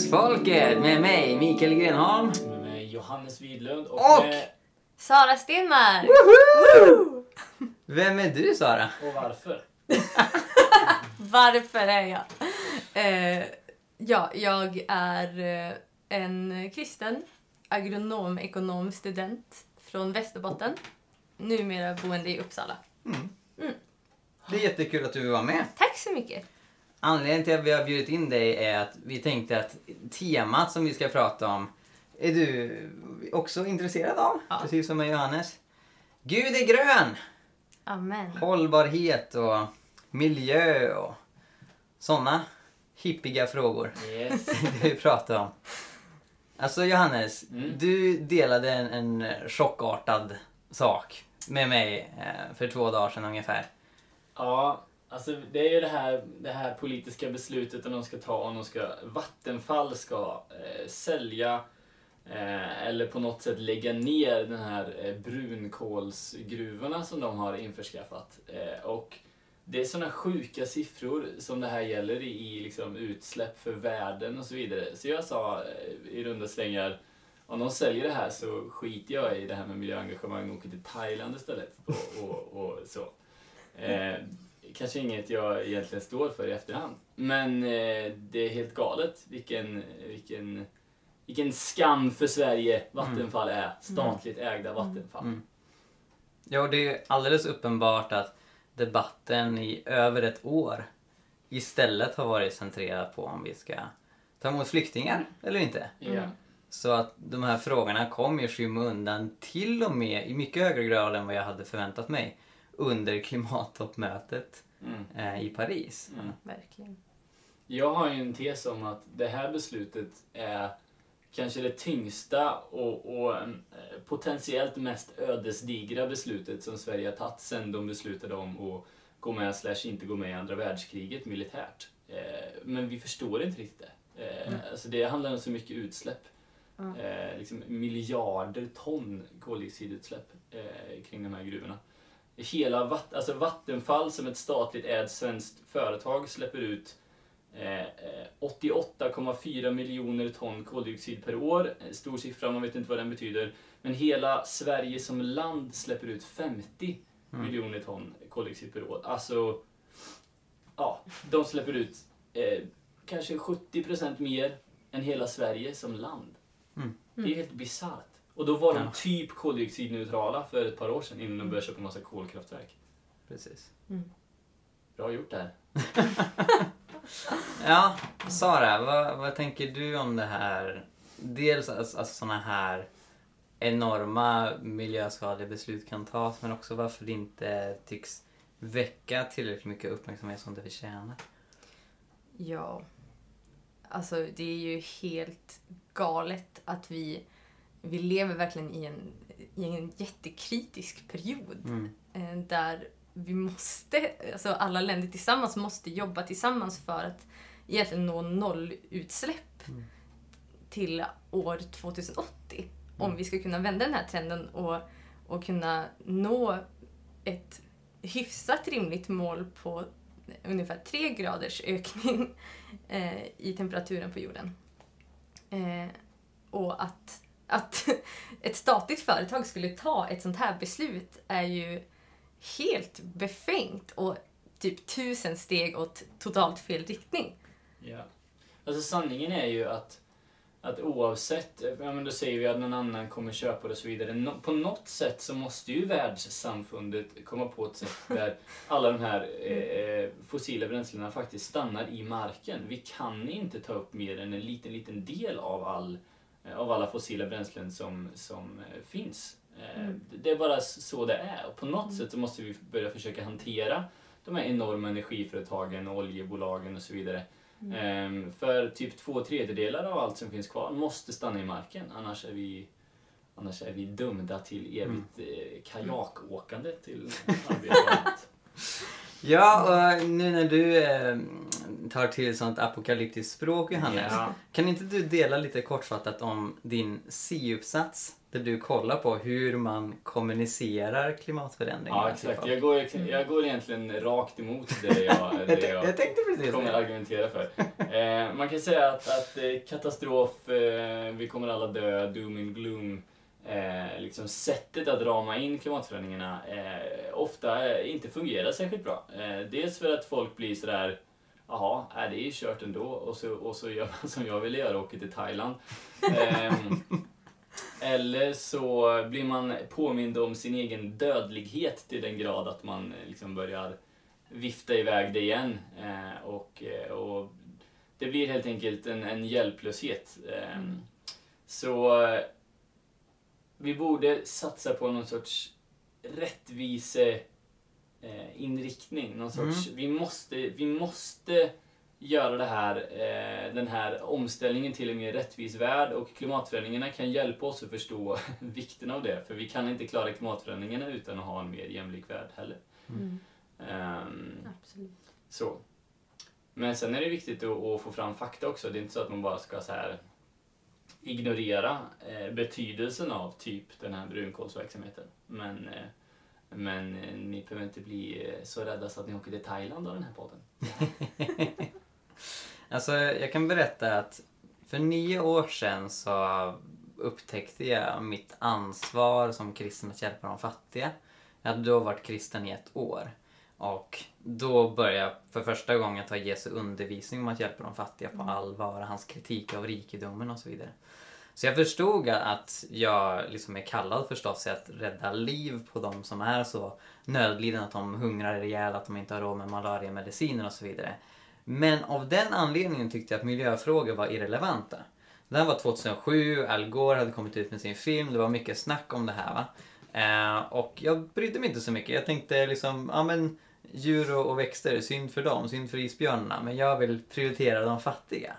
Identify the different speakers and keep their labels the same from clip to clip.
Speaker 1: till Jesusfolket med mig, Mikael Grenholm.
Speaker 2: Med mig Johannes Widlund och,
Speaker 1: Och-
Speaker 2: med,
Speaker 3: Sara Stenmark!
Speaker 1: Vem är du, Sara?
Speaker 2: och varför?
Speaker 3: Varför är jag? Eh, ja, jag är eh, en kristen agronom, ekonom, student från Västerbotten. Numera boende i Uppsala.
Speaker 1: Det är jättekul att du vara med.
Speaker 3: Tack så mycket!
Speaker 1: Anledningen till att vi har bjudit in dig är att vi tänkte att temat som vi ska prata om är du också intresserad av,
Speaker 3: Ja.
Speaker 1: precis som med Johannes. Gud är grön!
Speaker 3: Amen.
Speaker 1: Hållbarhet och miljö och sådana hippiga frågor.
Speaker 2: Yes.
Speaker 1: det vi pratar om. Alltså Johannes,
Speaker 2: Mm.
Speaker 1: du delade en, en chockartad sak med mig eh, för två dagar sedan ungefär.
Speaker 2: Ja, alltså det är ju det här, det här politiska beslutet om de ska ta om de ska, Vattenfall ska eh, sälja eh, eller på något sätt lägga ner den här eh, brunkolsgruvorna som de har införskaffat. Eh, och det är sådana sjuka siffror som det här gäller i, i liksom utsläpp för världen och så vidare. Så jag sa eh, i runda slängar om de säljer det här så skiter jag i det här med miljöengagemang och åker till Thailand istället. Och, och, och så. Eh, Kanske inget jag egentligen står för i efterhand. Men eh, det är helt galet vilken, vilken, vilken skam för Sverige Vattenfall är. Statligt ägda Vattenfall.
Speaker 1: Mm. Ja, det är alldeles uppenbart att debatten i över ett år istället har varit centrerad på om vi ska ta emot flyktingar eller inte.
Speaker 2: Ja.
Speaker 1: Så att de här frågorna kom i skymundan till och med i mycket högre grad än vad jag hade förväntat mig under klimattoppmötet
Speaker 2: Mm.
Speaker 1: eh, i Paris.
Speaker 2: Mm.
Speaker 3: Verkligen.
Speaker 2: Jag har ju en tes om att det här beslutet är kanske det tyngsta och, och eh, potentiellt mest ödesdigra beslutet som Sverige har tagit sen de beslutade om att gå med slash inte gå med i andra världskriget militärt. Eh, men vi förstår inte riktigt det. Eh, alltså det handlar om så mycket utsläpp. Eh, liksom miljarder ton koldioxidutsläpp eh, kring de här gruvorna. Hela vatt, alltså Vattenfall som ett statligt ägt svenskt företag släpper ut eh, eh, 88,4 miljoner ton koldioxid per år. Eh, Stor siffra, man vet inte vad den betyder. Men hela Sverige som land släpper ut 50
Speaker 1: Mm.
Speaker 2: miljoner ton koldioxid per år. Alltså, ja, de släpper ut eh, kanske 70% mer än hela Sverige som land.
Speaker 1: Mm.
Speaker 2: Det är helt bisarrt. Och då var de
Speaker 1: Ja.
Speaker 2: typ koldioxidneutrala för ett par år sedan innan de började köpa massa kolkraftverk.
Speaker 1: Precis.
Speaker 2: Bra gjort där.
Speaker 1: Ja, Sara, vad, vad tänker du om det här? Dels alltså, alltså sådana här enorma miljöskadliga beslut kan tas men också varför det inte tycks väcka tillräckligt mycket uppmärksamhet som det förtjänar.
Speaker 3: Ja. Alltså det är ju helt galet att vi, vi lever verkligen i en, i en jättekritisk period.
Speaker 1: Mm.
Speaker 3: eh, där vi måste, alltså alla länder tillsammans måste jobba tillsammans för att egentligen nå nollutsläpp
Speaker 1: Mm.
Speaker 3: till år 2080. Om vi ska kunna vända den här trenden och, och kunna nå ett hyfsat rimligt mål på ungefär 3 graders ökning eh, i temperaturen på jorden. Eh, och att, att ett statligt företag skulle ta ett sånt här beslut är ju helt befängt och typ tusen steg åt totalt fel riktning.
Speaker 2: Ja. Alltså sanningen är ju att, att oavsett, ja men då säger vi att någon annan kommer köpa det och så vidare. No, på något sätt så måste ju världssamfundet komma på ett sätt där alla de här eh, eh, fossila bränslena faktiskt stannar i marken. Vi kan inte ta upp mer än en liten, liten del av, all, eh, av alla fossila bränslen som, som eh, finns. Eh, Det är bara så det är. Och på något sätt så måste vi börja försöka hantera de här enorma energiföretagen, och oljebolagen och så vidare. Ehm, för typ två tredjedelar av allt som finns kvar måste stanna i marken. Annars är vi, annars är vi dömda till evigt eh, kajakåkande till arbetet.
Speaker 1: Ja, och nu när du eh, tar till sånt apokalyptiskt språk Johannes.
Speaker 2: Ja.
Speaker 1: Kan inte du dela lite kortfattat om din C-uppsats där du kollar på hur man kommunicerar klimatförändringar?
Speaker 2: Ja, exakt. Jag går, jag går egentligen rakt emot det jag, det
Speaker 1: jag,
Speaker 2: jag
Speaker 1: tänkte precis
Speaker 2: kommer
Speaker 1: det.
Speaker 2: argumentera för. Eh, man kan säga att, att katastrof, eh, vi kommer alla dö, doom and gloom. Eh, liksom sättet att rama in klimatförändringarna eh, ofta inte fungerar särskilt bra. Eh, dels för att folk blir sådär Jaha, äh, det är ju kört ändå och så, och så gör man som jag ville göra och åker till Thailand. Ehm, eller så blir man påmind om sin egen dödlighet till den grad att man eh, liksom börjar vifta iväg det igen. Eh, och, eh, och det blir helt enkelt en, en hjälplöshet. Eh, Så eh, vi borde satsa på någon sorts rättvise eh, inriktning. Någon sorts, vi, måste, vi måste göra det här, eh, den här omställningen till en mer rättvis värld och klimatförändringarna kan hjälpa oss att förstå vikten av det. För vi kan inte klara klimatförändringarna utan att ha en mer jämlik värld heller.
Speaker 3: Mm.
Speaker 2: Ehm,
Speaker 3: Absolut.
Speaker 2: så. Men sen är det viktigt att, att få fram fakta också. Det är inte så att man bara ska så här ignorera eh, betydelsen av typ den här brunkolsverksamheten. Men, eh, men eh, ni behöver inte bli eh, så rädda så att ni åker till Thailand av den här podden.
Speaker 1: Alltså, jag kan berätta att för nio år sedan så upptäckte jag mitt ansvar som kristen att hjälpa de fattiga. Jag hade då varit kristen i ett år. Och då började jag för första gången ta Jesu undervisning om att hjälpa de fattiga på allvar, hans kritik av rikedomen och så vidare. Så jag förstod att jag liksom är kallad förstås till att rädda liv på de som är så nödlidande att de hungrar ihjäl, att de inte har råd med malariamediciner och så vidare. Men av den anledningen tyckte jag att miljöfrågor var irrelevanta. Det här var 2007, Al Gore hade kommit ut med sin film, det var mycket snack om det här. Va? Eh, och jag brydde mig inte så mycket. Jag tänkte liksom, ja men djur och, och växter, synd för dem, synd för isbjörnarna. Men jag vill prioritera de fattiga.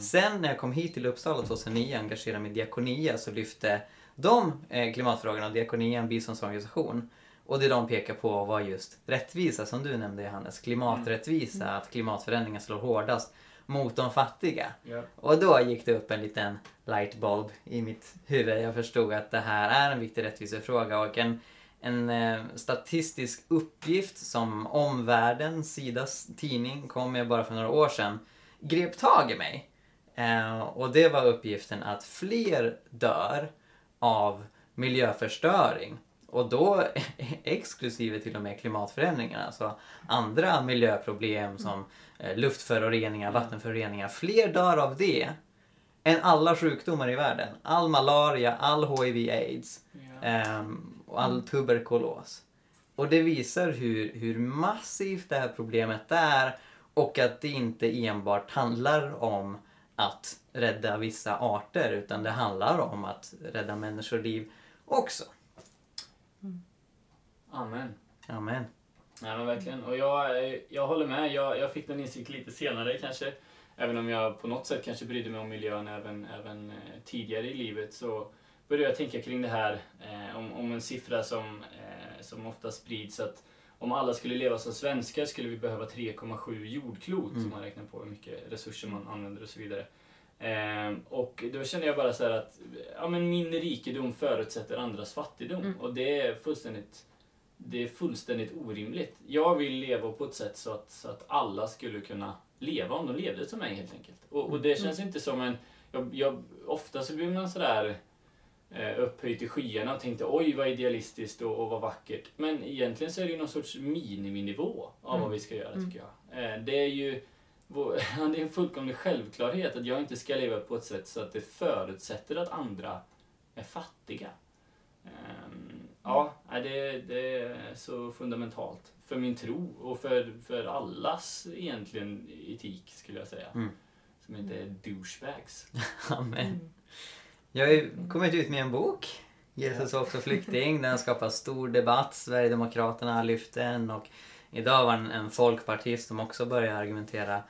Speaker 1: Sen när jag kom hit till Uppsala 2009 och engagerade mig i Diakonia så lyfte de eh, klimatfrågorna, Diakonia en biståndsorganisation. Och det de pekar på var just rättvisa som du nämnde Johannes. Klimaträttvisa, att klimatförändringar slår hårdast mot de fattiga.
Speaker 2: Ja.
Speaker 1: Och då gick det upp en liten lightbulb i mitt huvud. Jag förstod att det här är en viktig rättvisefråga och en, en eh, statistisk uppgift som omvärlden, Sidas tidning, kom med bara för några år sedan, grep tag i mig. Eh, och det var uppgiften att fler dör av miljöförstöring. Och då exklusive till och med klimatförändringarna. Alltså andra miljöproblem som eh, luftföroreningar, vattenföroreningar. Fler dör av det än alla sjukdomar i världen. All malaria, all HIV aids ehm, och all tuberkulos. Och det visar hur, hur massivt det här problemet är och att det inte enbart handlar om att rädda vissa arter utan det handlar om att rädda människoliv också.
Speaker 2: Amen.
Speaker 1: Amen.
Speaker 2: Nej men verkligen. Och jag, jag håller med. Jag, jag fick den insikt lite senare kanske. Även om jag på något sätt kanske brydde mig om miljön även, även eh, tidigare i livet så började jag tänka kring det här eh, om, om en siffra som, eh, som ofta sprids att om alla skulle leva som svenskar skulle vi behöva 3,7 jordklot
Speaker 1: Mm.
Speaker 2: som man räknar på hur mycket resurser man använder och så vidare. Eh, och då kände jag bara så här att ja, men min rikedom förutsätter andras fattigdom
Speaker 3: Mm.
Speaker 2: och det är fullständigt det är fullständigt orimligt. Jag vill leva på ett sätt så att, så att alla skulle kunna leva om de levde som mig helt enkelt. Och, och det känns inte som en... Jag, jag, ofta så blir man sådär eh, upphöjd i skyarna och tänkte oj vad idealistiskt och, och vad vackert. Men egentligen så är det ju någon sorts miniminivå av vad vi ska göra tycker jag. Eh, det är ju det är en fullkomlig självklarhet att jag inte ska leva på ett sätt så att det förutsätter att andra är fattiga. Ehm, ja, det, det är så fundamentalt för min tro och för, för allas egentligen etik skulle jag säga.
Speaker 1: Mm.
Speaker 2: Som inte är douchebags.
Speaker 1: Amen. Jag har ju kommit ut med en bok. Jesus var också flykting. Den skapar stor debatt. Sverigedemokraterna lyfte den och idag var det en, folkpartist som också började argumentera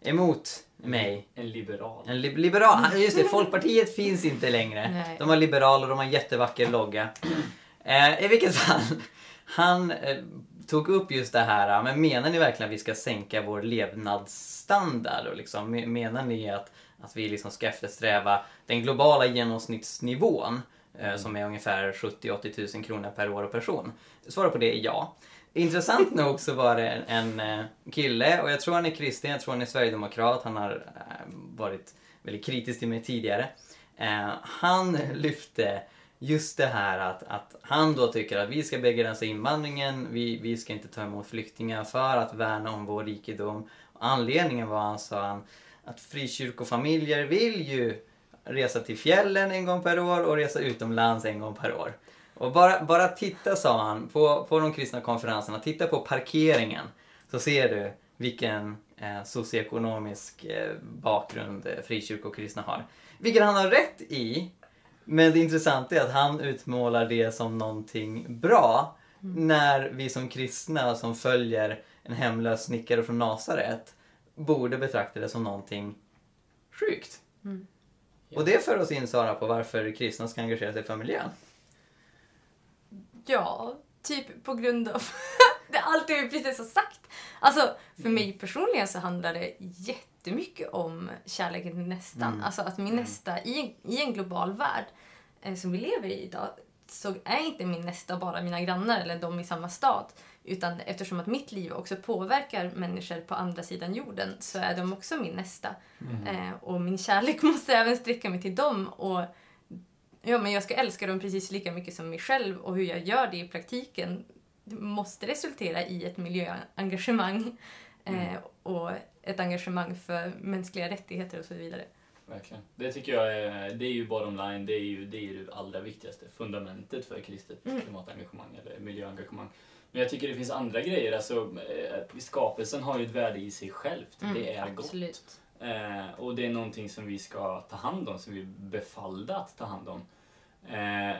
Speaker 1: emot mig.
Speaker 2: En liberal.
Speaker 1: En li- liberal. Just det, Folkpartiet finns inte längre.
Speaker 3: Nej.
Speaker 1: De har liberaler, de har en jättevacker logga. Eh, I vilket fall. Han eh, tog upp just det här, men menar ni verkligen att vi ska sänka vår levnadsstandard? Och liksom, me- menar ni att, att vi liksom ska eftersträva den globala genomsnittsnivån eh, som är ungefär 70-80 000 kronor per år och person? Svaret på det är ja. Intressant nog så var det en, eh, kille, och jag tror han är kristen, jag tror han är sverigedemokrat, han har eh, varit väldigt kritisk till mig tidigare. Han lyfte just det här att, att han då tycker att vi ska begränsa invandringen, vi, vi ska inte ta emot flyktingar för att värna om vår rikedom. Anledningen var, han sa han, att frikyrkofamiljer vill ju resa till fjällen en gång per år och resa utomlands en gång per år. Och bara, bara titta, sa han, på, på de kristna konferenserna, titta på parkeringen så ser du vilken eh, socioekonomisk eh, bakgrund eh, frikyrkokristna har. Vilket han har rätt i, men det intressanta är att han utmålar det som någonting bra när vi som kristna som följer en hemlös snickare från Nasaret borde betrakta det som någonting sjukt. Och det för oss in Sara på varför kristna ska engagera sig för miljön.
Speaker 3: Ja, typ på grund av det allt vi precis har sagt. Alltså, för mig personligen så handlar det jättemycket om kärleken till nästan.
Speaker 1: Mm.
Speaker 3: Alltså att min nästa, i en, i en global värld eh, som vi lever i idag, så är inte min nästa bara mina grannar eller de i samma stad. Utan eftersom att mitt liv också påverkar människor på andra sidan jorden så är de också min nästa. Eh, och min kärlek måste även sträcka mig till dem. Och Ja, men jag ska älska dem precis lika mycket som mig själv och hur jag gör det i praktiken måste resultera i ett miljöengagemang eh, och ett engagemang för mänskliga rättigheter och så vidare.
Speaker 2: Verkligen. Det tycker jag är, det är ju bottom line, det är ju det, är ju det allra viktigaste. Fundamentet för kristet
Speaker 3: Mm.
Speaker 2: klimatengagemang eller miljöengagemang. Men jag tycker det finns andra grejer. Alltså, eh, skapelsen har ju ett värde i sig självt. det är gott.
Speaker 3: absolut.
Speaker 2: Eh, och det är någonting som vi ska ta hand om, som vi är befallda att ta hand om. Eh,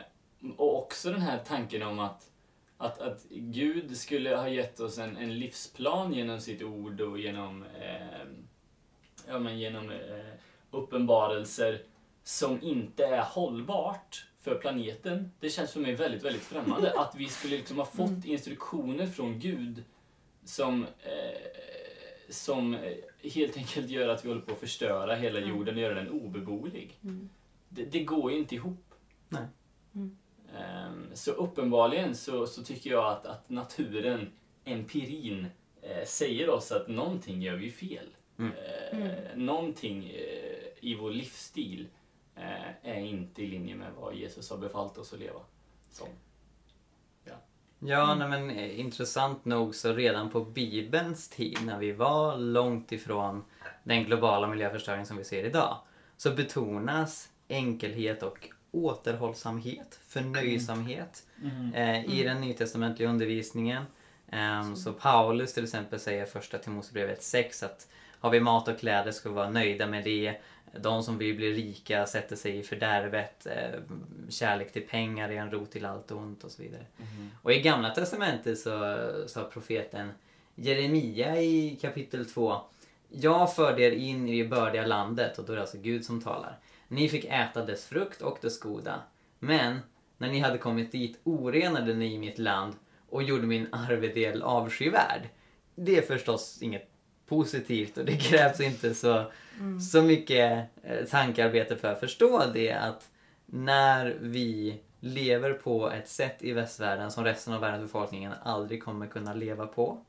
Speaker 2: och också den här tanken om att, att, att Gud skulle ha gett oss en, en livsplan genom sitt ord och genom, eh, ja, men genom eh, uppenbarelser som inte är hållbart för planeten. Det känns för mig väldigt, väldigt främmande. Att vi skulle liksom ha fått instruktioner från Gud som, eh, som eh, helt enkelt gör att vi håller på att förstöra hela jorden och göra den obeboelig.
Speaker 3: Mm.
Speaker 2: Det, det går ju inte ihop.
Speaker 1: Nej.
Speaker 3: Mm.
Speaker 2: Ehm, så uppenbarligen så, så tycker jag att, att naturen, empirin, eh, säger oss att någonting gör vi fel.
Speaker 1: Mm.
Speaker 2: Eh,
Speaker 3: Mm.
Speaker 2: Någonting eh, i vår livsstil är inte i linje med vad Jesus har befallt oss att leva som.
Speaker 1: Ja, nej, men eh, intressant nog så redan på Bibelns tid när vi var långt ifrån den globala miljöförstöring som vi ser idag så betonas enkelhet och återhållsamhet, förnöjsamhet eh, i den nytestamentliga undervisningen. Ehm, så Paulus till exempel säger i första Timoteusbrevet 6 att har vi mat och kläder ska vi vara nöjda med det. De som vill bli rika sätter sig i fördärvet. Eh, kärlek till pengar är en rot till allt ont och så vidare. Och i Gamla Testamentet så sa profeten Jeremia i kapitel 2 Jag förde er in i det bördiga landet och då är det alltså Gud som talar. Ni fick äta dess frukt och dess goda. Men när ni hade kommit dit orenade ni i mitt land och gjorde min arvedel avskyvärd. Det är förstås inget positivt och det krävs inte så, så mycket eh, tankearbete för att förstå det att när vi lever på ett sätt i västvärlden som resten av världens befolkningen aldrig kommer kunna leva på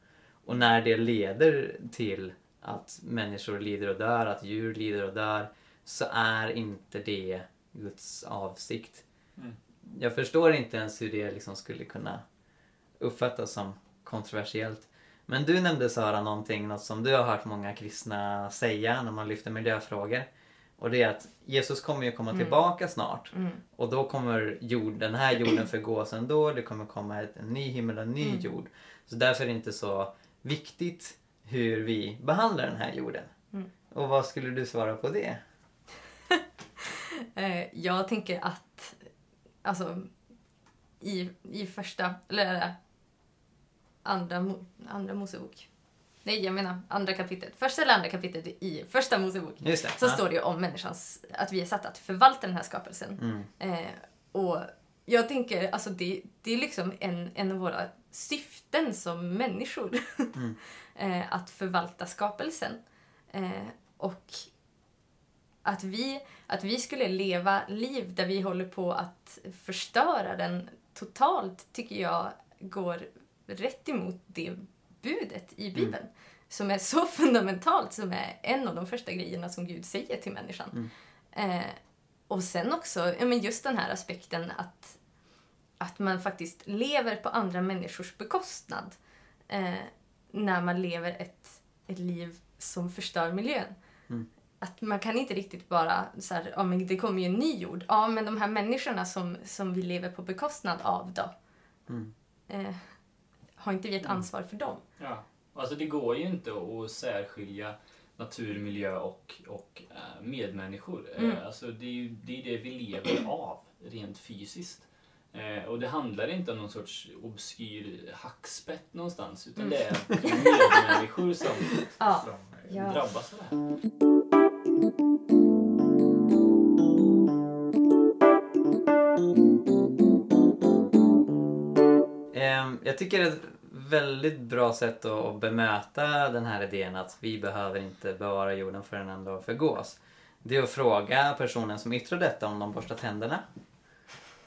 Speaker 1: och när det leder till att människor lider och dör, att djur lider och dör så är inte det Guds avsikt.
Speaker 2: Mm.
Speaker 1: Jag förstår inte ens hur det liksom skulle kunna uppfattas som kontroversiellt. Men du nämnde Sara någonting, något som du har hört många kristna säga när man lyfter miljöfrågor. Och det är att Jesus kommer ju komma
Speaker 3: Mm.
Speaker 1: tillbaka snart.
Speaker 3: Mm.
Speaker 1: Och då kommer jord, den här jorden förgås ändå. Det kommer komma ett, en ny himmel och en ny
Speaker 3: Mm.
Speaker 1: jord. Så därför är det inte så viktigt hur vi behandlar den här jorden.
Speaker 3: Mm.
Speaker 1: Och vad skulle du svara på det?
Speaker 3: Eh, jag tänker att alltså, i, i första, eller andra, andra Mosebok. Nej, jag menar andra kapitlet. Första eller andra kapitlet i första Mosebok.
Speaker 1: Just det.
Speaker 3: Så
Speaker 1: ja.
Speaker 3: står det ju om människans, att vi är satta att förvalta den här skapelsen.
Speaker 1: Mm.
Speaker 3: Eh, och jag tänker, alltså det, det är liksom en, en av våra syften som människor. eh, att förvalta skapelsen. Eh, och att vi, att vi skulle leva liv där vi håller på att förstöra den totalt tycker jag går rätt emot det budet i Bibeln. Som är så fundamentalt, som är en av de första grejerna som Gud säger till människan. Eh, och sen också ja, men just den här aspekten att, att man faktiskt lever på andra människors bekostnad. Eh, när man lever ett, ett liv som förstör miljön. Att man kan inte riktigt bara så här, ja men det kommer ju en ny jord. Ja men de här människorna som, som vi lever på bekostnad av då. Eh, har inte vi ett ansvar för dem?
Speaker 2: Ja. Alltså det går ju inte att särskilja natur, miljö och, och eh, medmänniskor.
Speaker 3: Mm.
Speaker 2: Eh, Alltså det är ju det, är det vi lever av rent fysiskt. Eh, och det handlar inte om någon sorts obskyr hackspett någonstans utan det är medmänniskor som,
Speaker 3: Ja.
Speaker 2: som
Speaker 3: Ja.
Speaker 2: drabbas av det här.
Speaker 1: Jag tycker det är ett väldigt bra sätt att, bemöta den här idén att vi behöver inte bevara jorden förrän den då förgås. Det är att fråga personen som yttrar detta om de borstar tänderna.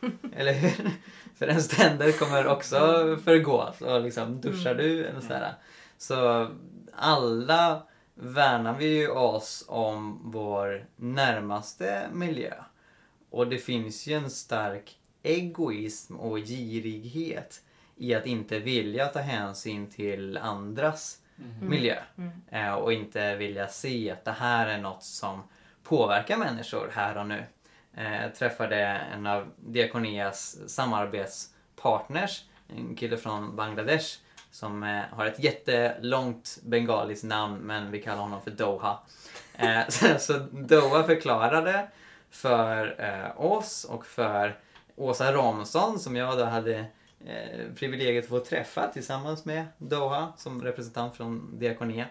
Speaker 1: Eller hur? För ens tänder kommer också förgås. Och liksom, duschar du? Eller sådär. Så alla värnar vi ju oss om vår närmaste miljö. Och det finns ju en stark egoism och girighet i att inte vilja ta hänsyn till andras miljö. Eh, och inte vilja se att det här är något som påverkar människor här och nu. Eh, jag träffade en av Diakonias samarbetspartners, en kille från Bangladesh som eh, har ett jättelångt bengaliskt namn men vi kallar honom för Doha. Eh, så, så Doha förklarade för eh, oss och för Åsa Romson som jag då hade eh, privilegiet att få träffa tillsammans med Doha som representant från Diakonia.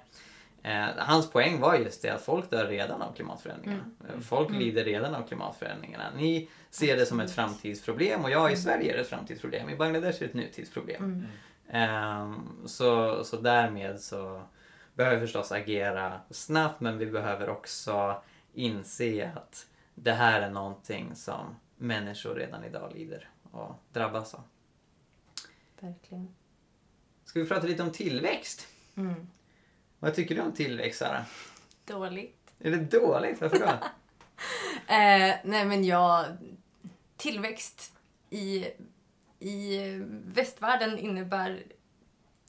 Speaker 1: Eh, hans poäng var just det att folk dör redan av klimatförändringarna. Eh, Folk lider redan av klimatförändringarna. Ni ser det som ett framtidsproblem och jag i Sverige är det ett framtidsproblem. I Bangladesh är det ett nutidsproblem. Ehm, så, så därmed så behöver vi förstås agera snabbt men vi behöver också inse att det här är någonting som människor redan idag lider och drabbas av.
Speaker 3: Verkligen.
Speaker 1: Ska vi prata lite om tillväxt?
Speaker 3: Mm.
Speaker 1: Vad tycker du om tillväxt Sara?
Speaker 3: Dåligt.
Speaker 1: Är det dåligt? Varför då?
Speaker 3: Eh, nej men jag... Tillväxt i, i västvärlden innebär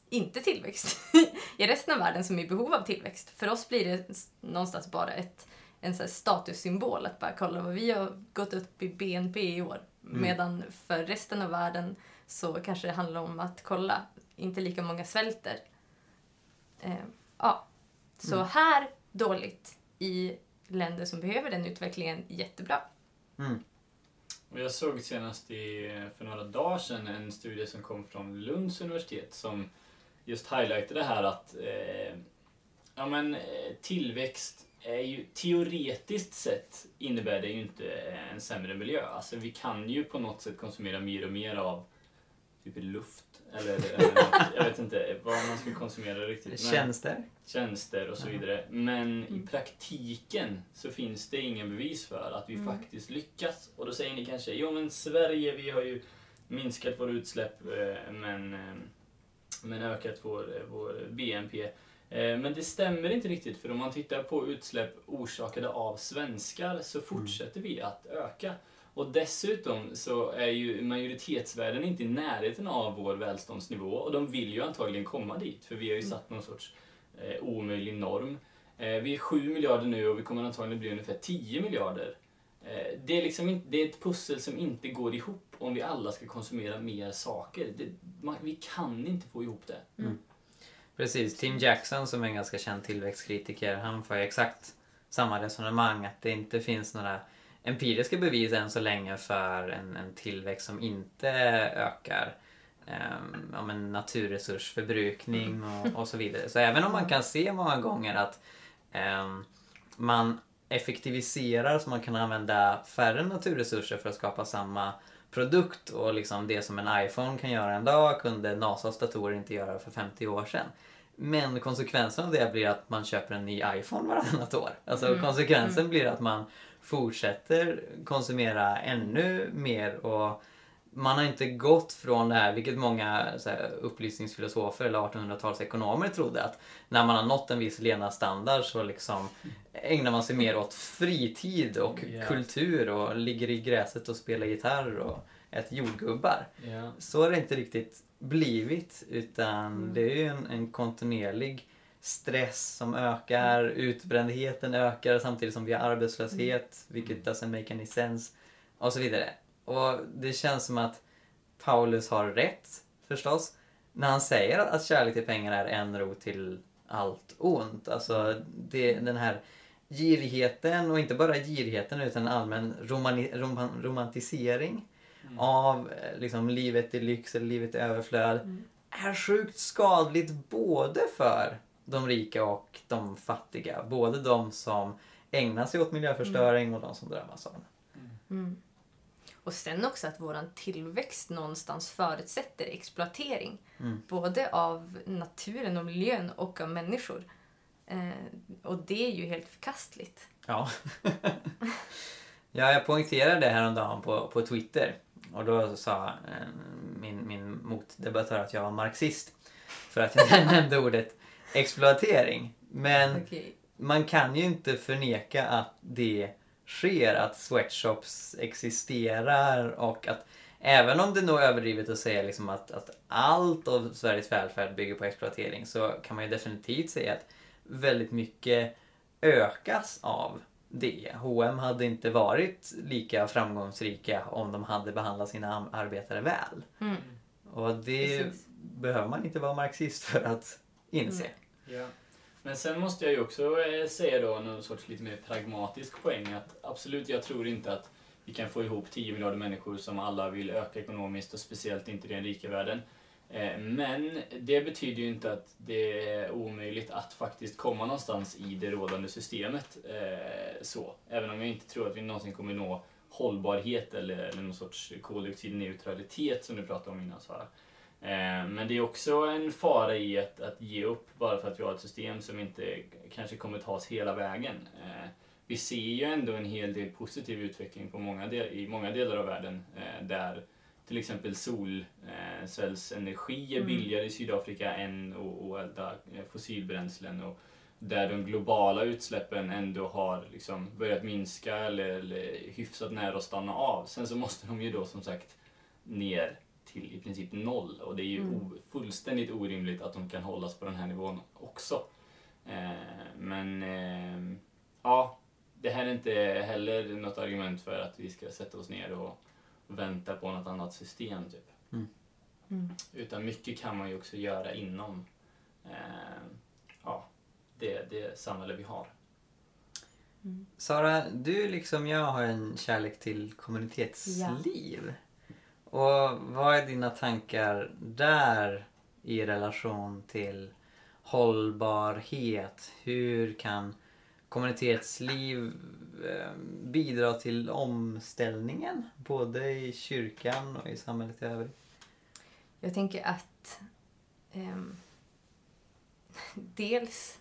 Speaker 3: inte tillväxt i resten av världen som är i behov av tillväxt. För oss blir det någonstans bara ett, en så här statussymbol att bara kolla vad vi har gått upp i BNP i år. Medan för resten av världen så kanske det handlar om att kolla, inte lika många svälter. Eh, ja. Så här dåligt i länder som behöver den utvecklingen jättebra.
Speaker 1: Mm.
Speaker 2: Och jag såg senast i, för några dagar sedan en studie som kom från Lunds universitet som just highlightade det här att eh, ja, men, eh, tillväxt är ju teoretiskt sett innebär det ju inte en sämre miljö. Alltså vi kan ju på något sätt konsumera mer och mer av typ luft eller, eller något, jag vet inte vad man ska konsumera riktigt. men-
Speaker 1: Tjänster?
Speaker 2: tjänster och så vidare. Men i praktiken så finns det ingen bevis för att vi faktiskt lyckas. Och då säger ni kanske, jo men Sverige, vi har ju minskat våra utsläpp eh, men, eh, men ökat vår, eh, vår BNP. Men det stämmer inte riktigt för om man tittar på utsläpp orsakade av svenskar så fortsätter vi att öka. Och dessutom så är ju majoritetsvärlden inte i närheten av vår välståndsnivå och de vill ju antagligen komma dit för vi har ju satt någon sorts eh, omöjlig norm. Eh, vi är 7 miljarder nu och vi kommer antagligen bli ungefär 10 miljarder. Eh, det, är liksom inte, det är ett pussel som inte går ihop om vi alla ska konsumera mer saker. Det, man, vi kan inte få ihop det.
Speaker 1: Precis, Tim Jackson som är en ganska känd tillväxtkritiker, han för ju exakt samma resonemang att det inte finns några empiriska bevis än så länge för en, en tillväxt som inte ökar um, ja, men naturresursförbrukning och, och så vidare. Så även om man kan se många gånger att ehm, man effektiviserar så man kan använda färre naturresurser för att skapa samma produkt och liksom det som en iPhone kan göra en dag kunde NASAs datorer inte göra för 50 år sedan. Men konsekvensen av det blir att man köper en ny iPhone varannat år. Alltså
Speaker 3: Mm.
Speaker 1: konsekvensen blir att man fortsätter konsumera ännu mer och man har inte gått från det här, vilket många så här, upplysningsfilosofer eller 1800-talsekonomer trodde att när man har nått en viss levnadsstandard så liksom ägnar man sig mer åt fritid och
Speaker 2: Ja.
Speaker 1: kultur och ligger i gräset och spelar gitarr och äter jordgubbar.
Speaker 2: Ja.
Speaker 1: Så har det inte riktigt blivit utan
Speaker 3: Mm.
Speaker 1: det är ju en, en kontinuerlig stress som ökar, utbrändheten ökar samtidigt som vi har arbetslöshet, vilket doesn't make any sense och så vidare. Och det känns som att Paulus har rätt förstås när han säger att kärlek till pengar är en rot till allt ont. Alltså det, den här girigheten och inte bara girigheten utan en allmän romani, roman, romantisering
Speaker 2: Mm.
Speaker 1: av eh, liksom, livet i lyx eller livet i överflöd
Speaker 3: Mm.
Speaker 1: är sjukt skadligt både för de rika och de fattiga. Både de som ägnar sig åt miljöförstöring och de som drabbas av det.
Speaker 3: Mm. Och sen också att våran tillväxt någonstans förutsätter exploatering.
Speaker 1: Mm.
Speaker 3: Både av naturen och miljön och av människor. Eh, och det är ju helt förkastligt.
Speaker 1: Ja. ja, jag poängterade det häromdagen på, på Twitter. Och då sa eh, min, min motdebattör att jag var marxist. För att jag nämnde ordet exploatering. Men
Speaker 3: Okej.
Speaker 1: man kan ju inte förneka att det sker, att sweatshops existerar och att även om det nog är överdrivet att säga liksom att, att allt av Sveriges välfärd bygger på exploatering så kan man ju definitivt säga att väldigt mycket ökas av det. H&M hade inte varit lika framgångsrika om de hade behandlat sina arbetare väl.
Speaker 3: Mm.
Speaker 1: Och det
Speaker 3: Precis.
Speaker 1: behöver man inte vara marxist för att inse.
Speaker 3: Mm.
Speaker 2: Ja. Men sen måste jag ju också eh, säga då någon sorts lite mer pragmatisk poäng att absolut, jag tror inte att vi kan få ihop 10 miljarder människor som alla vill öka ekonomiskt och speciellt inte i den rika världen. Eh, men det betyder ju inte att det är omöjligt att faktiskt komma någonstans i det rådande systemet. Eh, så. Även om jag inte tror att vi någonsin kommer nå hållbarhet eller, eller någon sorts koldioxidneutralitet som du pratade om innan Sara. Eh, Men det är också en fara i att, att ge upp bara för att vi har ett system som inte kanske kommer ta oss hela vägen. Eh, Vi ser ju ändå en hel del positiv utveckling på många del, i många delar av världen eh, där till exempel solcellsenergi är
Speaker 3: Mm.
Speaker 2: billigare i Sydafrika än att elda fossilbränslen och där de globala utsläppen ändå har liksom börjat minska eller, eller hyfsat nära att stanna av. Sen så måste de ju då som sagt ner till i princip noll och det är ju
Speaker 3: Mm.
Speaker 2: fullständigt orimligt att de kan hållas på den här nivån också. Eh, men eh, ja, det här är inte heller något argument för att vi ska sätta oss ner och vänta på något annat system. Typ.
Speaker 3: Mm.
Speaker 2: Utan mycket kan man ju också göra inom eh, ja, det, det samhälle vi har.
Speaker 1: Sara, du liksom jag har en kärlek till kommunitetsliv. Och vad är dina tankar där i relation till hållbarhet? Hur kan kommunitetsliv eh, bidra till omställningen? Både i kyrkan och i samhället i övrigt.
Speaker 3: Jag tänker att ehm, dels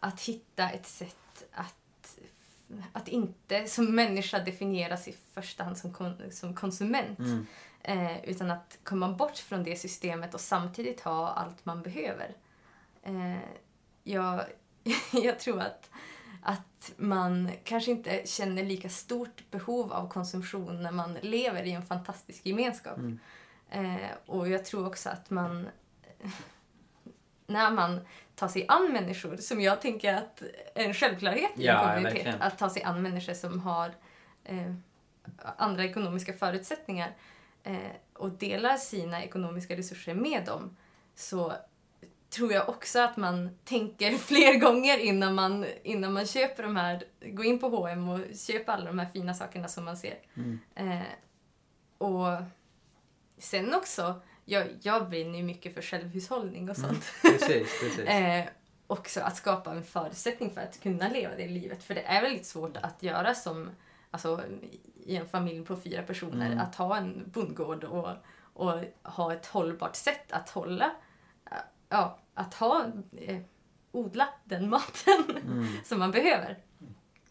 Speaker 3: att hitta ett sätt att, att inte som människa definieras i första hand som, kon, som konsument.
Speaker 1: Mm.
Speaker 3: Eh, utan att komma bort från det systemet och samtidigt ha allt man behöver. Eh, jag, jag tror att, att man kanske inte känner lika stort behov av konsumtion när man lever i en fantastisk gemenskap.
Speaker 1: Mm.
Speaker 3: Eh, och jag tror också att man när man tar sig an människor, som jag tänker att är en självklarhet i
Speaker 1: Ja,
Speaker 3: en kommunitet, att ta sig an människor som har eh, andra ekonomiska förutsättningar och delar sina ekonomiska resurser med dem, så tror jag också att man tänker fler gånger innan man, innan man köper de här, går in på H&M och köper alla de här fina sakerna som man ser.
Speaker 1: Mm.
Speaker 3: Eh, och sen också, jag, jag brinner ju mycket för självhushållning och
Speaker 1: Mm.
Speaker 3: sånt.
Speaker 1: Precis, precis.
Speaker 3: Eh, också att skapa en förutsättning för att kunna leva det livet. För det är väldigt svårt att göra som alltså i en familj på fyra personer,
Speaker 1: Mm.
Speaker 3: att ha en bondgård och, och ha ett hållbart sätt att hålla, ja, att ha, eh, odla den maten
Speaker 1: Mm.
Speaker 3: som man behöver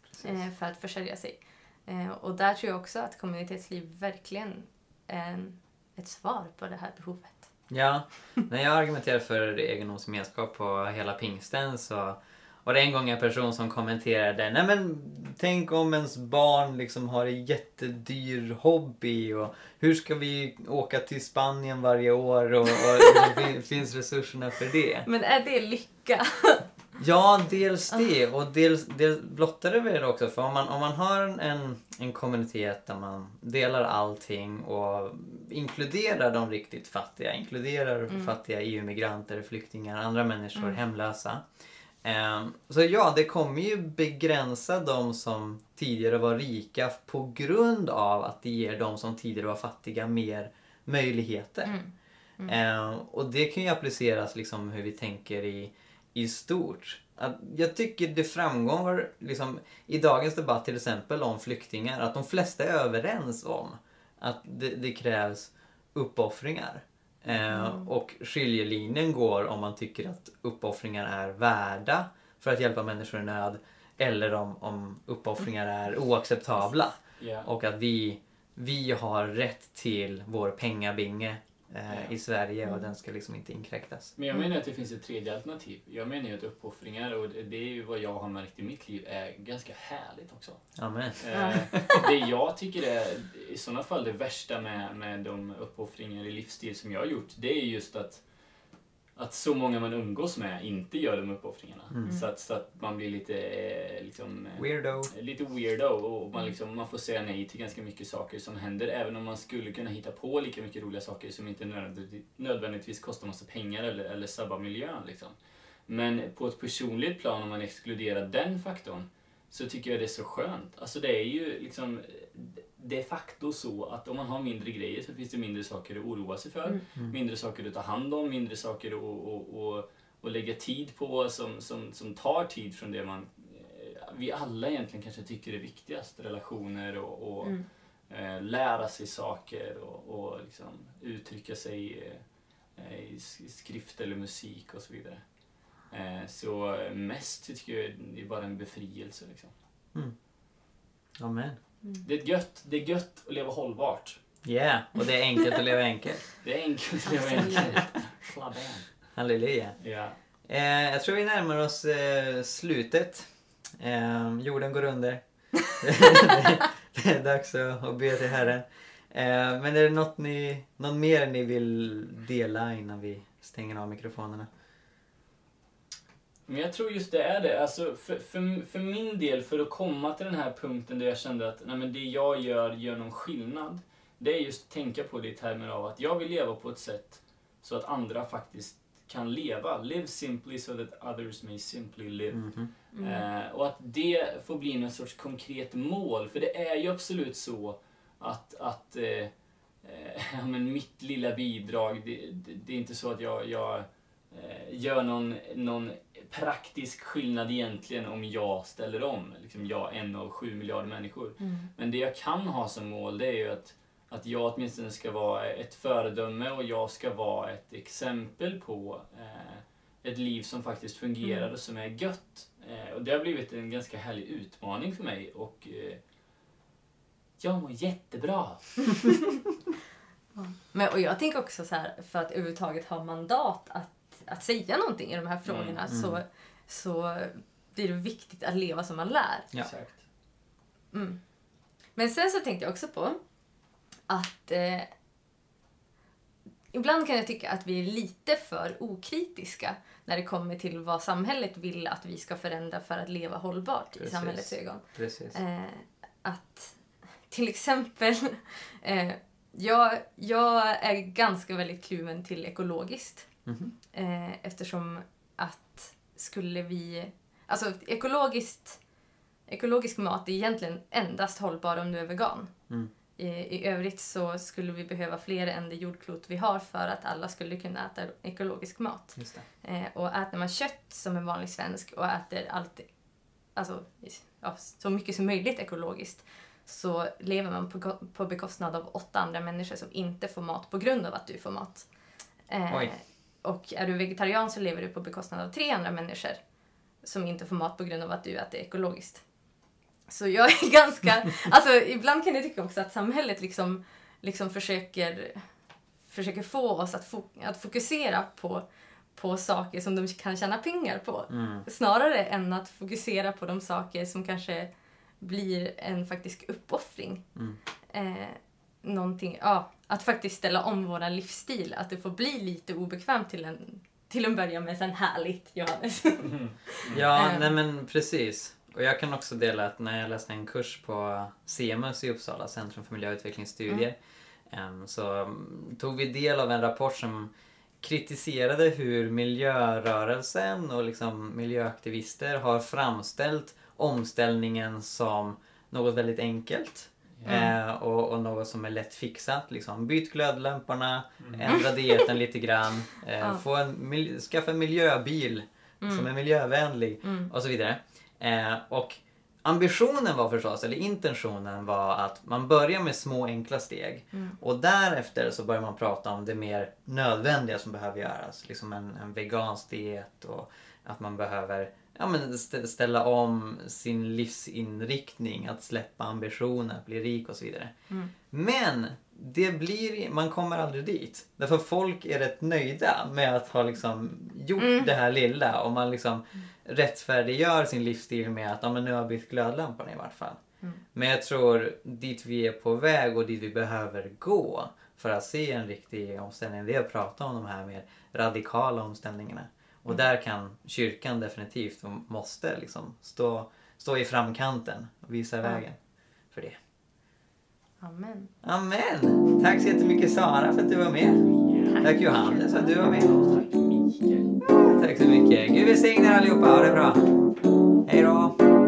Speaker 1: Precis.
Speaker 3: eh, för att försörja sig. Eh, och där tror jag också att kommunitetsliv verkligen är ett svar på det här behovet.
Speaker 1: Ja, när jag argumenterar för egendomsgemenskap på hela pingsten så var det en gång en person som kommenterade Nej men tänk om ens barn liksom har en jättedyr hobby och hur ska vi åka till Spanien varje år och, och fin- finns resurserna för det?
Speaker 3: Men är det lycka?
Speaker 1: Ja, dels det och dels, dels blottar det väl också för om man, om man har en, en kommunitet där man delar allting och inkluderar de riktigt fattiga, inkluderar
Speaker 3: Mm.
Speaker 1: fattiga EU-migranter, flyktingar, andra människor,
Speaker 3: Mm.
Speaker 1: hemlösa. Ehm, så ja, det kommer ju begränsa de som tidigare var rika på grund av att det ger de som tidigare var fattiga mer möjligheter.
Speaker 3: Mm.
Speaker 1: Eh, och det kan ju appliceras liksom hur vi tänker i, i stort. Att jag tycker det framgår liksom, i dagens debatt till exempel om flyktingar att de flesta är överens om att det, det krävs uppoffringar. Eh, Och skiljelinjen går om man tycker att uppoffringar är värda för att hjälpa människor i nöd eller om, om uppoffringar är oacceptabla.
Speaker 2: Ja.
Speaker 1: Och att vi, vi har rätt till vår pengabinge eh, i Sverige och den ska liksom inte inkräktas.
Speaker 2: Men jag menar att det finns ett tredje alternativ. Jag menar ju att uppoffringar, och det det är ju vad jag har märkt i mitt liv, är ganska härligt också.
Speaker 1: Amen.
Speaker 2: Eh, det jag tycker är i sådana fall det värsta med, med de uppoffringar i livsstil som jag har gjort, det är just att, att så många man umgås med inte gör de uppoffringarna.
Speaker 1: Mm.
Speaker 2: Så, att, så att man blir lite, eh, liksom, eh,
Speaker 1: Weirdo.
Speaker 2: lite weirdo och man, liksom, man får säga nej till ganska mycket saker som händer även om man skulle kunna hitta på lika mycket roliga saker som inte nödvändigtvis, nödvändigtvis kostar massa pengar eller, eller sabbar miljön. Liksom. Men på ett personligt plan, om man exkluderar den faktorn, så tycker jag det är så skönt. Alltså det är ju liksom de facto så att om man har mindre grejer så finns det mindre saker att oroa sig för.
Speaker 3: Mm.
Speaker 2: Mindre saker att ta hand om, mindre saker att, att, att, att lägga tid på som, som, som tar tid från det man eh, vi alla egentligen kanske tycker är viktigast. Relationer och, och
Speaker 3: Mm.
Speaker 2: eh, lära sig saker och, och liksom uttrycka sig eh, i sk- skrift eller musik och så vidare. Eh, så mest tycker jag det är bara en befrielse. Liksom.
Speaker 1: Amen.
Speaker 2: Det, är gött, det är gött att leva hållbart.
Speaker 1: Yeah, och det är enkelt att leva enkelt.
Speaker 2: Det är enkelt att leva enkelt.
Speaker 1: Halleluja.
Speaker 2: Ja.
Speaker 1: Eh, jag tror vi närmar oss eh, slutet. Eh, jorden går under. det är dags att, att be till Herren. Eh, men är det något, ni, något mer ni vill dela innan vi stänger av mikrofonerna?
Speaker 2: Men jag tror just det är det. Alltså för, för, för min del, för att komma till den här punkten där jag kände att nej, men det jag gör gör någon skillnad. Det är just att tänka på det i termer av att jag vill leva på ett sätt så att andra faktiskt kan leva. Live simply so that others may simply live.
Speaker 1: Mhm.
Speaker 3: Mm.
Speaker 2: Eh, och att det får bli någon sorts konkret mål. För det är ju absolut så att, att eh, eh, ja, men mitt lilla bidrag, det, det, det är inte så att jag, jag gör någon, någon praktisk skillnad egentligen om jag ställer om. Liksom jag, en av sju miljarder människor.
Speaker 3: Mm.
Speaker 2: Men det jag kan ha som mål det är ju att, att jag åtminstone ska vara ett föredöme och jag ska vara ett exempel på eh, ett liv som faktiskt fungerar
Speaker 3: Mm.
Speaker 2: och som är gött. Eh, och det har blivit en ganska härlig utmaning för mig och eh, jag mår jättebra.
Speaker 3: Men, och jag tänker också så här, för att överhuvudtaget ha mandat att, att säga någonting i de här frågorna
Speaker 1: Mm.
Speaker 3: så, så blir det viktigt att leva som man lär.
Speaker 1: Ja.
Speaker 2: Exakt.
Speaker 3: Mm. Men sen så tänkte jag också på att eh, ibland kan jag tycka att vi är lite för okritiska när det kommer till vad samhället vill att vi ska förändra för att leva hållbart i
Speaker 1: Precis.
Speaker 3: samhällets ögon.
Speaker 1: Precis.
Speaker 3: Eh, att till exempel, eh, jag, jag är ganska väldigt kluven till ekologiskt.
Speaker 1: Mhm.
Speaker 3: Eh, eftersom att skulle vi... Alltså ekologiskt, ekologisk mat är egentligen endast hållbar om du är vegan.
Speaker 1: Mm.
Speaker 3: I, I övrigt så skulle vi behöva fler än det jordklot vi har för att alla skulle kunna äta ekologisk mat. Eh, och äter man kött som en vanlig svensk och äter allt, alltså, ja, så mycket som möjligt ekologiskt så lever man på, på bekostnad av åtta andra människor som inte får mat på grund av att du får mat. Eh. Och är du vegetarian så lever du på bekostnad av tre andra människor som inte får mat på grund av att du äter ekologiskt. Så jag är ganska... alltså ibland kan jag tycka också att samhället liksom, liksom försöker, försöker få oss att, fo att fokusera på, på saker som de kan tjäna pengar på.
Speaker 1: Mm.
Speaker 3: Snarare än att fokusera på de saker som kanske blir en faktisk uppoffring.
Speaker 1: Mm.
Speaker 3: Eh, någonting, ja, att faktiskt ställa om våran livsstil. Att det får bli lite obekvämt till en, till en början med sen härligt, Johannes.
Speaker 1: Ja,
Speaker 3: Ehm.
Speaker 1: nej men precis. Och jag kan också dela att när jag läste en kurs på CEMUS i Uppsala, Centrum för miljö och utvecklingsstudier, em, så mm, tog vi del av en rapport som kritiserade hur miljörörelsen och liksom miljöaktivister har framställt omställningen som något väldigt enkelt. Eh, och, och något som är lätt fixat. Liksom. Byt glödlamporna, ändra dieten lite grann, eh,
Speaker 3: Ja.
Speaker 1: få en, skaffa en miljöbil som är miljövänlig
Speaker 3: Mm.
Speaker 1: och så vidare. Eh, och ambitionen var förstås, eller intentionen var att man börjar med små enkla steg
Speaker 3: Mm.
Speaker 1: och därefter så börjar man prata om det mer nödvändiga som behöver göras. Liksom en, en vegansk diet och att man behöver ja, men stä- ställa om sin livsinriktning, att släppa ambitioner, att bli rik och så vidare.
Speaker 3: Mm.
Speaker 1: Men det blir, man kommer aldrig dit. Därför folk är rätt nöjda med att ha liksom gjort
Speaker 3: Mm.
Speaker 1: det här lilla och man liksom rättfärdiggör sin livsstil med att ja, men nu har jag bytt glödlamporna i vart fall.
Speaker 3: Mm.
Speaker 1: Men jag tror dit vi är på väg och dit vi behöver gå för att se en riktig omställning, det är att prata om de här mer radikala omställningarna. Och
Speaker 3: Mm.
Speaker 1: där kan kyrkan definitivt och måste liksom stå, stå i framkanten och visa
Speaker 3: Ja.
Speaker 1: vägen för det.
Speaker 3: Amen.
Speaker 1: Amen! Tack så jättemycket Sara för att du var med. Tack Johannes för att du var med.
Speaker 2: Tack Mikael.
Speaker 1: Tack så mycket. Gud välsigne er allihopa. Ha det bra. Hej då.